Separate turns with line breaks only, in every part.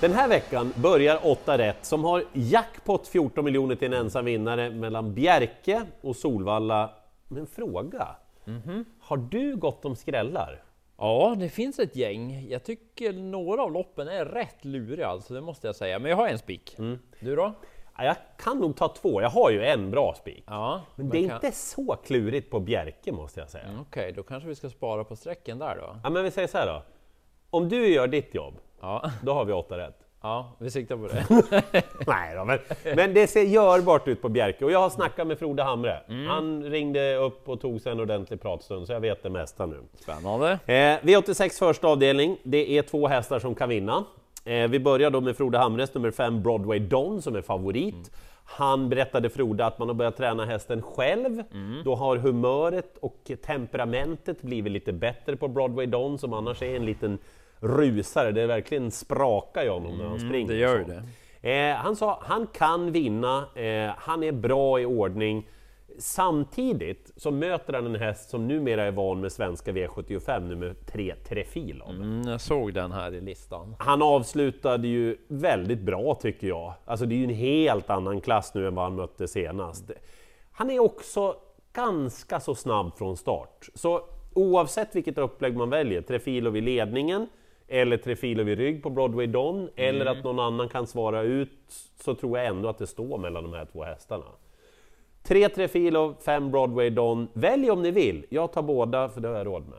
Den här veckan börjar 8 rätt som har jackpot 14 miljoner till en ensam vinnare mellan Bjerke och Solvalla. Men fråga, har du gått om skrällar?
Ja, det finns ett gäng. Jag tycker några av loppen är rätt luriga alltså, det måste jag säga. Men jag har en spik. Du då?
Ja, Jag kan nog ta två, jag har ju en bra spik.
Ja,
Men det är
kan-
inte så klurigt på Bjerke måste jag säga.
Mm, Okej, då kanske vi ska spara på sträcken där då.
Ja, men vi säger så här då. Om du gör ditt jobb,
Ja,
då har vi 8 rätt.
ja vi siktar på det.
Nej då, men, men det ser görbart ut på Bjerke och jag har snackat med Frode Hamre. Han ringde upp och tog sig en ordentlig pratstund så jag vet det mesta nu.
Spännande.
Eh, V86 första avdelning, det är två hästar som kan vinna. Eh, vi börjar då med Frode Hamres nummer 5 Broadway Don som är favorit. Han berättade Frode att man har börjat träna hästen själv. Då har humöret och temperamentet blivit lite bättre på Broadway Don som annars är en liten rusare. Det är verkligen sprakar i honom när han springer.
det gör det.
Eh, han sa han kan vinna, eh, han är bra i ordning. Samtidigt så möter han en häst som numera är van med svenska V75, nummer 3 Trefilov.
Mm, jag såg den här i listan.
Han avslutade ju väldigt bra tycker jag. Alltså det är ju en helt annan klass nu än vad han mötte senast. Han är också ganska så snabb från start. Så oavsett vilket upplägg man väljer, Trefilov i ledningen, eller Trefilov i rygg på Broadway Don, eller att någon annan kan svara ut, så tror jag ändå att det står mellan de här två hästarna. 3 Trefilov, 5 Broadway Don. Välj om ni vill. Jag tar båda, för det har jag råd med.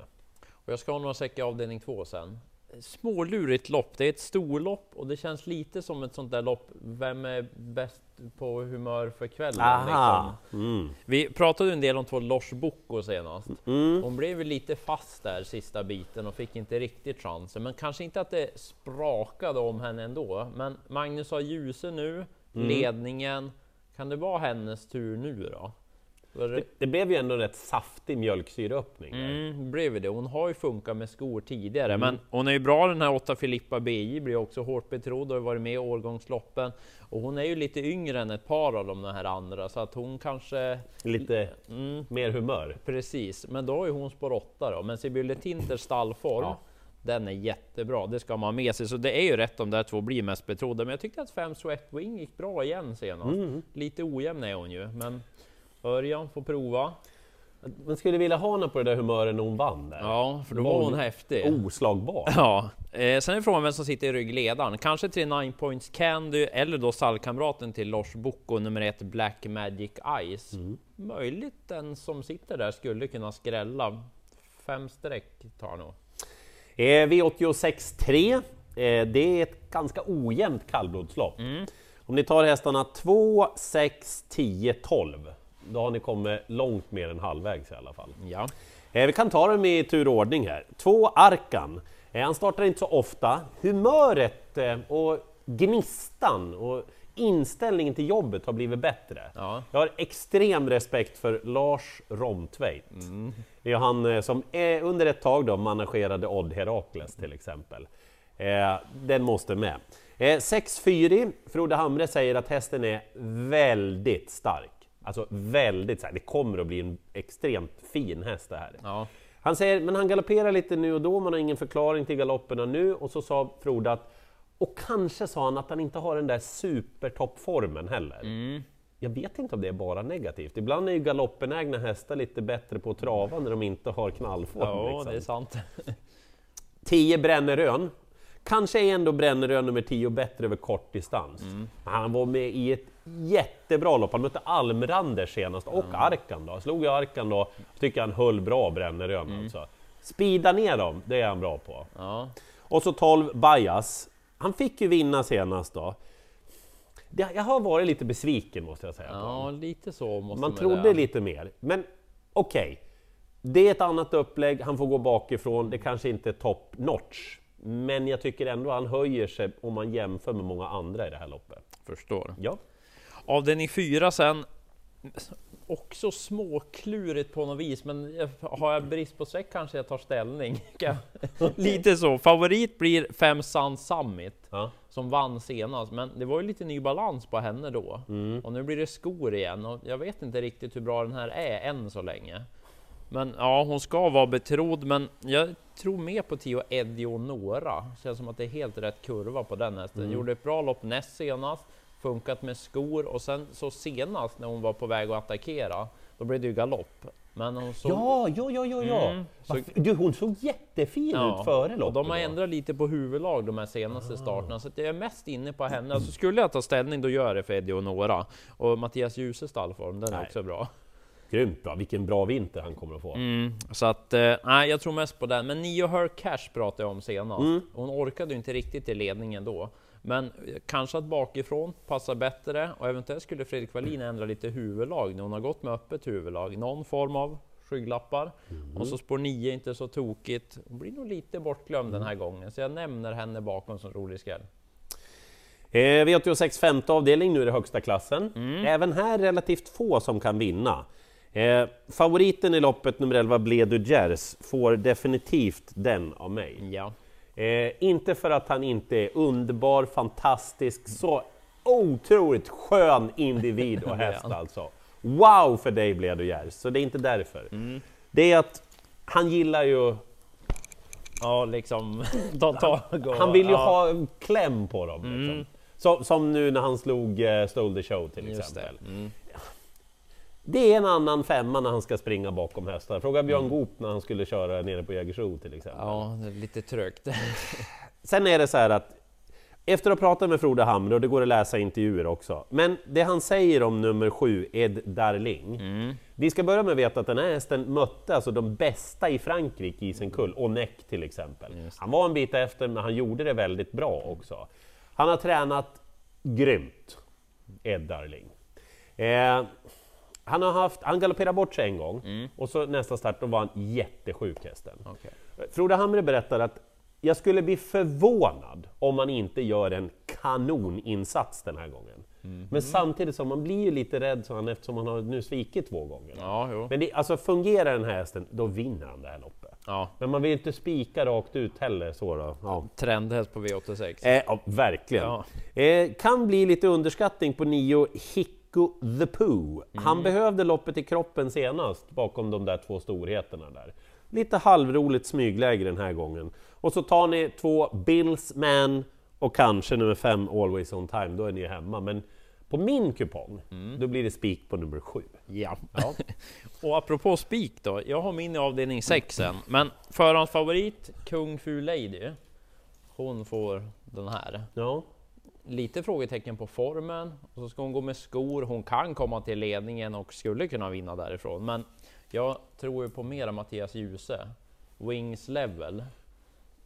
Och jag ska ha några säckar avdelning två sen. Smålurigt lopp, det är ett storlopp och det känns lite som ett sånt där lopp. Vem är bäst på humör för kvällen? Liksom.
Mm.
Vi pratade en del om två Lars Bocco senast. Hon blev lite fast där sista biten och fick inte riktigt chansen. Men kanske inte att det sprakade om henne ändå. Men Magnus har Ljuse nu, ledningen. Kan det vara hennes tur nu då? Det-
Det, blev ju ändå en rätt saftig mjölksyreöppning.
Mm, blev det. Hon har ju funkat med skor tidigare, men hon är ju bra den här 8 Filippa BI, blir också hårt betrodd och har varit med i årgångsloppen. Och hon är ju lite yngre än ett par av de här andra, så att hon kanske...
Lite
Mm,
mer humör.
precis, men då har ju hon spår 8 då. Men Sibylle Tinters stallform,
Ja.
den är jättebra. Det ska man ha med sig, så det är ju rätt om de där två blir mest betrodda. Men jag tyckte att 5 Sweat Wing gick bra igen senast. Lite ojämn är hon ju, men Örjan får prova.
Man skulle vilja ha henne på det där humöret när hon vann där.
Ja, för då var hon häftig.
Oslagbar.
Ja, eh, sen är frågan vem som sitter i ryggledaren. Kanske till 9 Points Candy eller då stallkamraten till Lars Bocco nummer ett Black Magic Ice. Möjligt den som sitter där skulle kunna skrälla. Fem streck tar nog.
Eh, V86 3, eh, det är ett ganska ojämnt kallblodslopp. Om ni tar hästarna 2, 6, 10, 12, då har ni kommit långt mer än halvvägs i alla fall.
Ja,
Eh, vi kan ta dem i tur och ordning här. Två Arkan. Eh, han startar inte så ofta. Humöret eh, och gnistan och inställningen till jobbet har blivit bättre.
Ja.
Jag har extrem respekt för Lars Romtveit. Det är han eh, som är, under ett tag då managerade Odd Herakles till exempel. Eh, den måste med. Eh, 6-4, Frode Hamre säger att hästen är väldigt stark. Alltså väldigt stark. Det kommer att bli en extremt fin häst det här.
ja.
Han säger, men han galopperar lite nu och då, man har ingen förklaring till galopperna nu. Och så sa Frode att, och kanske sa han att han inte har den där supertoppformen heller. Jag vet inte om det är bara negativt. Ibland är ju galoppenägna hästar lite bättre på att trava när de inte har knallform.
ja
liksom.
det är sant.
10 Brännerön. Kanske är ändå Brännerön nummer 10 bättre över kort distans. Han var med i ett jättebra lopp. Han mötte Almrander senast och Arkan då. Slog ju Arkan då. Tycker han höll bra Brännerön alltså. Speeda ner dem, det är han bra på.
Ja.
Och så 12 Bajas. Han fick ju vinna senast då. Det, jag har varit lite besviken måste jag säga.
ja, lite så måste
Man trodde lite mer. Men okej, det är ett annat upplägg, han får gå bakifrån, det kanske inte är top notch. Men jag tycker ändå han höjer sig om man jämför med många andra i det här loppet.
Förstår.
Ja.
Avdelning fyra sen. Också småklurigt på något vis, men har jag brist på streck kanske jag tar ställning. Lite så. Favorit blir fem Sun Summit
ja.
som vann senast, men det var ju lite ny balans på henne då. Och nu blir det skor igen och jag vet inte riktigt hur bra den här är än så länge. Men ja, hon ska vara betrodd, men jag tror mer på Tio Edionora. Känns som att det är helt rätt kurva på den hästen.
Mm.
Gjorde ett bra lopp näst senast, funkat med skor och sen så senast när hon var på väg att attackera, då blev det ju galopp. Men hon såg...
Ja, ja, ja, ja, ja.
Mm, så-
Du, hon såg jättefin ut före loppet.
de har
då.
ändrat lite på huvudlag de här senaste
Ah.
starterna, så att jag är mest inne på henne. Alltså skulle jag ta ställning, då gör jag det för Eddie och Nora. Och Mattias Djuse stallform, den är
Nej.
också bra.
Grymt bra, vilken bra vinter han kommer att få.
Mm, så att, eh, jag tror mest på den. Men Nio Her Cash pratade jag om senast.
Mm.
Hon orkade ju inte riktigt i ledningen då. Men eh, kanske att bakifrån passar bättre och eventuellt skulle Fredrik Wallin ändra lite huvudlag när hon har gått med öppet huvudlag. Någon form av skygglappar. Och så spår 9 inte så tokigt. Hon blir nog lite bortglömd den här gången, så jag nämner henne bakom som rolig skräll.
Eh, V86 femte avdelning, nu är det högsta klassen.
Mm.
Även här relativt få som kan vinna. Eh, favoriten i loppet, nummer 11, Bledu Gers, får definitivt den av mig.
Ja.
Eh, inte för att han inte är underbar, fantastisk, så otroligt skön individ och häst alltså. Wow för dig Bledu Gers, så det är inte därför.
Mm.
Det är att han gillar ju,
Ja, liksom ta tag och...
han vill ju
ja,
ha kläm på dem. Liksom. Som, som nu när han slog eh, Stole the Show till
Just
exempel.
Mm.
Det är en annan femma när han ska springa bakom hästar. Fråga Björn Goop när han skulle köra nere på Jägersro till exempel.
Ja, det är lite trögt.
Sen är det så här att efter att ha pratat med Frode Hamre, och det går att läsa intervjuer också, men det han säger om nummer sju, Ed Darling,
Mm.
vi ska börja med att veta att den här hästen mötte alltså de bästa i Frankrike i sin kull, Onek till exempel. Han var en bit efter, men han gjorde det väldigt bra också. Han har tränat grymt, Ed Darling. Eh, han, har haft, han galopperade bort sig en gång, och så nästa start då var han jättesjuk hästen.
Okej.
Frode Hamre berättar att jag skulle bli förvånad om man inte gör en kanoninsats den här gången. Men samtidigt så man blir ju lite rädd så han, eftersom han har nu svikit två gånger.
Ja.
Men det, alltså fungerar den här hästen, då vinner han det här loppet.
Ja,
Men man vill inte spika rakt ut heller så då. Ja.
trendhäst på V86.
Eh, ja, verkligen. Eh, kan bli lite underskattning på nio Hicko the Pooh. Han behövde loppet i kroppen senast bakom de där två storheterna där. Lite halvroligt smygläge den här gången. Och så tar ni två Bills Man och kanske nummer fem Always On Time, då är ni hemma. Men på min kupong, då blir det spik på nummer sju.
Ja. och apropå spik då, jag har min i avdelning 6 än, men förhandsfavorit Kung Fu Lady, hon får den här.
Ja.
Lite frågetecken på formen, och så ska hon gå med skor, hon kan komma till ledningen och skulle kunna vinna därifrån, men jag tror ju på mera Mattias Djuse. Wings Level,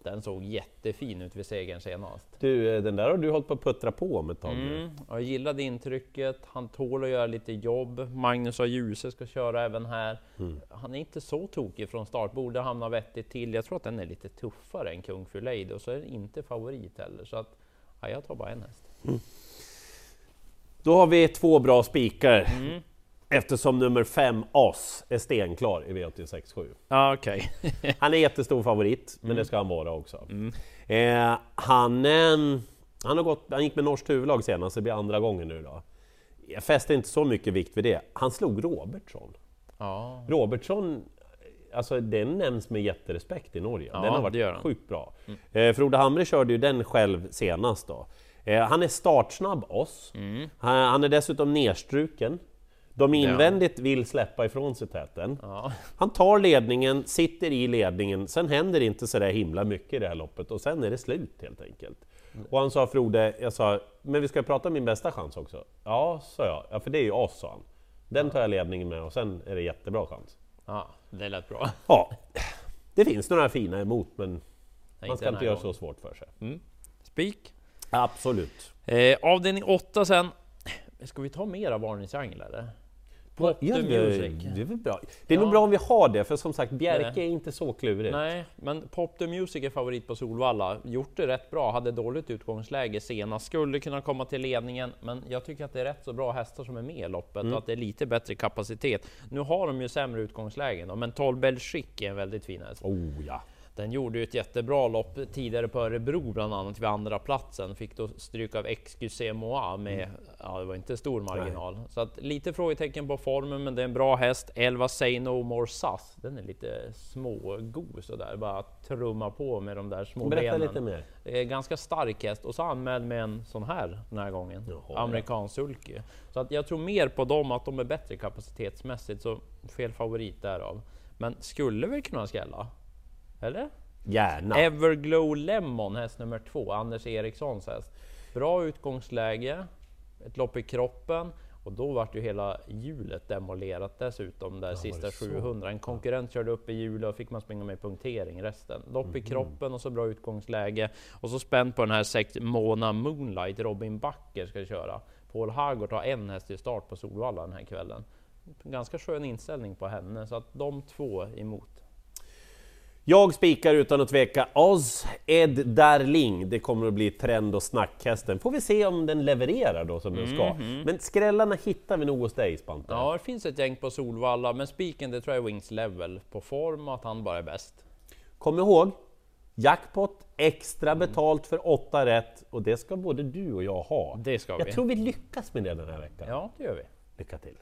den såg jättefin ut vid segern senast.
Du, eh, den där har du hållit på att puttra på om ett tag.
Mm, jag gillade intrycket, han tål att göra lite jobb. Magnus och Djuse ska köra även här.
Mm.
Han är inte så tokig från start, borde hamna vettigt till. Jag tror att den är lite tuffare än Kung Fu Lady och så är den inte favorit heller. Så att, ja, jag tar bara en häst.
Då har vi två bra spikar.
Mm.
Eftersom nummer fem As är stenklar i V86.7.
Ja, okej.
Han är jättestor favorit, men det ska han vara också. Eh, han, eh, han, har gått, han gick med norskt huvudlag senast, det blir andra gången nu då. Jag fäster inte så mycket vikt vid det. Han slog Robertsson.
Ja,
Robertsson, alltså den nämns med jätterespekt i Norge.
Ja,
den har
det
varit
den.
sjukt bra. Eh, Frode Hamre körde ju den själv senast då. Eh, han är startsnabb oss. Han, han är dessutom nerstruken. De invändigt vill släppa ifrån sig täten.
ja.
Han tar ledningen, sitter i ledningen, sen händer det inte så där himla mycket i det här loppet och sen är det slut helt enkelt. Och han sa Frode, jag sa, men vi ska prata om min bästa chans också. Ja, sa jag. Ja, för det är ju oss, sa han. Den tar jag ledningen med och sen är det jättebra chans.
Ja det lät bra.
Ja, det finns några fina emot, men man
inte
ska inte
här
göra
gången.
så svårt för sig.
Spik.
Absolut.
Eh, avdelning 8 sen. Ska vi ta mer av varningstriangel eller? The
Ja, det,
music.
det är väl bra. Det är
Ja.
nog bra om vi har det, för som sagt, Bjerke
Nej.
är inte så klurig.
Nej, men Pop the Music är favorit på Solvalla. Gjort det rätt bra, hade dåligt utgångsläge senast. Skulle kunna komma till ledningen, men jag tycker att det är rätt så bra hästar som är med i loppet
Mm.
och att det är lite bättre kapacitet. Nu har de ju sämre utgångslägen, men 12 Belgique är en väldigt fin häst.
Oh ja.
Den gjorde ju ett jättebra lopp tidigare på Örebro bland annat vid andra platsen. Fick då stryk av XQC Moa med, mm. ja det var inte stor marginal. Nej. Så att lite frågetecken på formen, men det är en bra häst. 11 Say No More Sus, den är lite smågod sådär, bara trumma på med de där små
Berätta
benen.
lite mer.
Det är ganska stark häst och så anmäld med en sån här den här gången. Jaha, Amerikansk sulky. Så att jag tror mer på dem, att de är bättre kapacitetsmässigt, så fel favorit därav. Men skulle väl kunna skrälla? Eller?
Gärna!
Everglow Lemon, häst nummer två, Anders Erikssons häst. Bra utgångsläge, ett lopp i kroppen och då vart ju hela hjulet demolerat dessutom, där ja, sista 700. En konkurrent körde upp i hjulet och fick man springa med punktering resten. Lopp mm -hmm. i mhm. kroppen och så bra utgångsläge. Och så spänd på den här sex Mona Moonlight, Robin Backer ska köra. Paul Hagort har en häst i start på Solvalla den här kvällen. Ganska skön inställning på henne, så att de två emot.
Jag spikar utan att tveka Oz Ed Darling. Det kommer att bli trend och snackhästen. Får vi se om den levererar då som den ska. Mm. Men skrällarna hittar vi nog hos dig Spante.
Ja, det finns ett gäng på Solvalla, men spiken det tror jag är Wings Level. På form och att han bara är bäst.
Kom ihåg, jackpot, extra betalt för åtta rätt och det ska både du och jag ha.
Det ska
jag
vi.
tror vi lyckas med det den här veckan.
Ja, det gör vi.
Lycka till!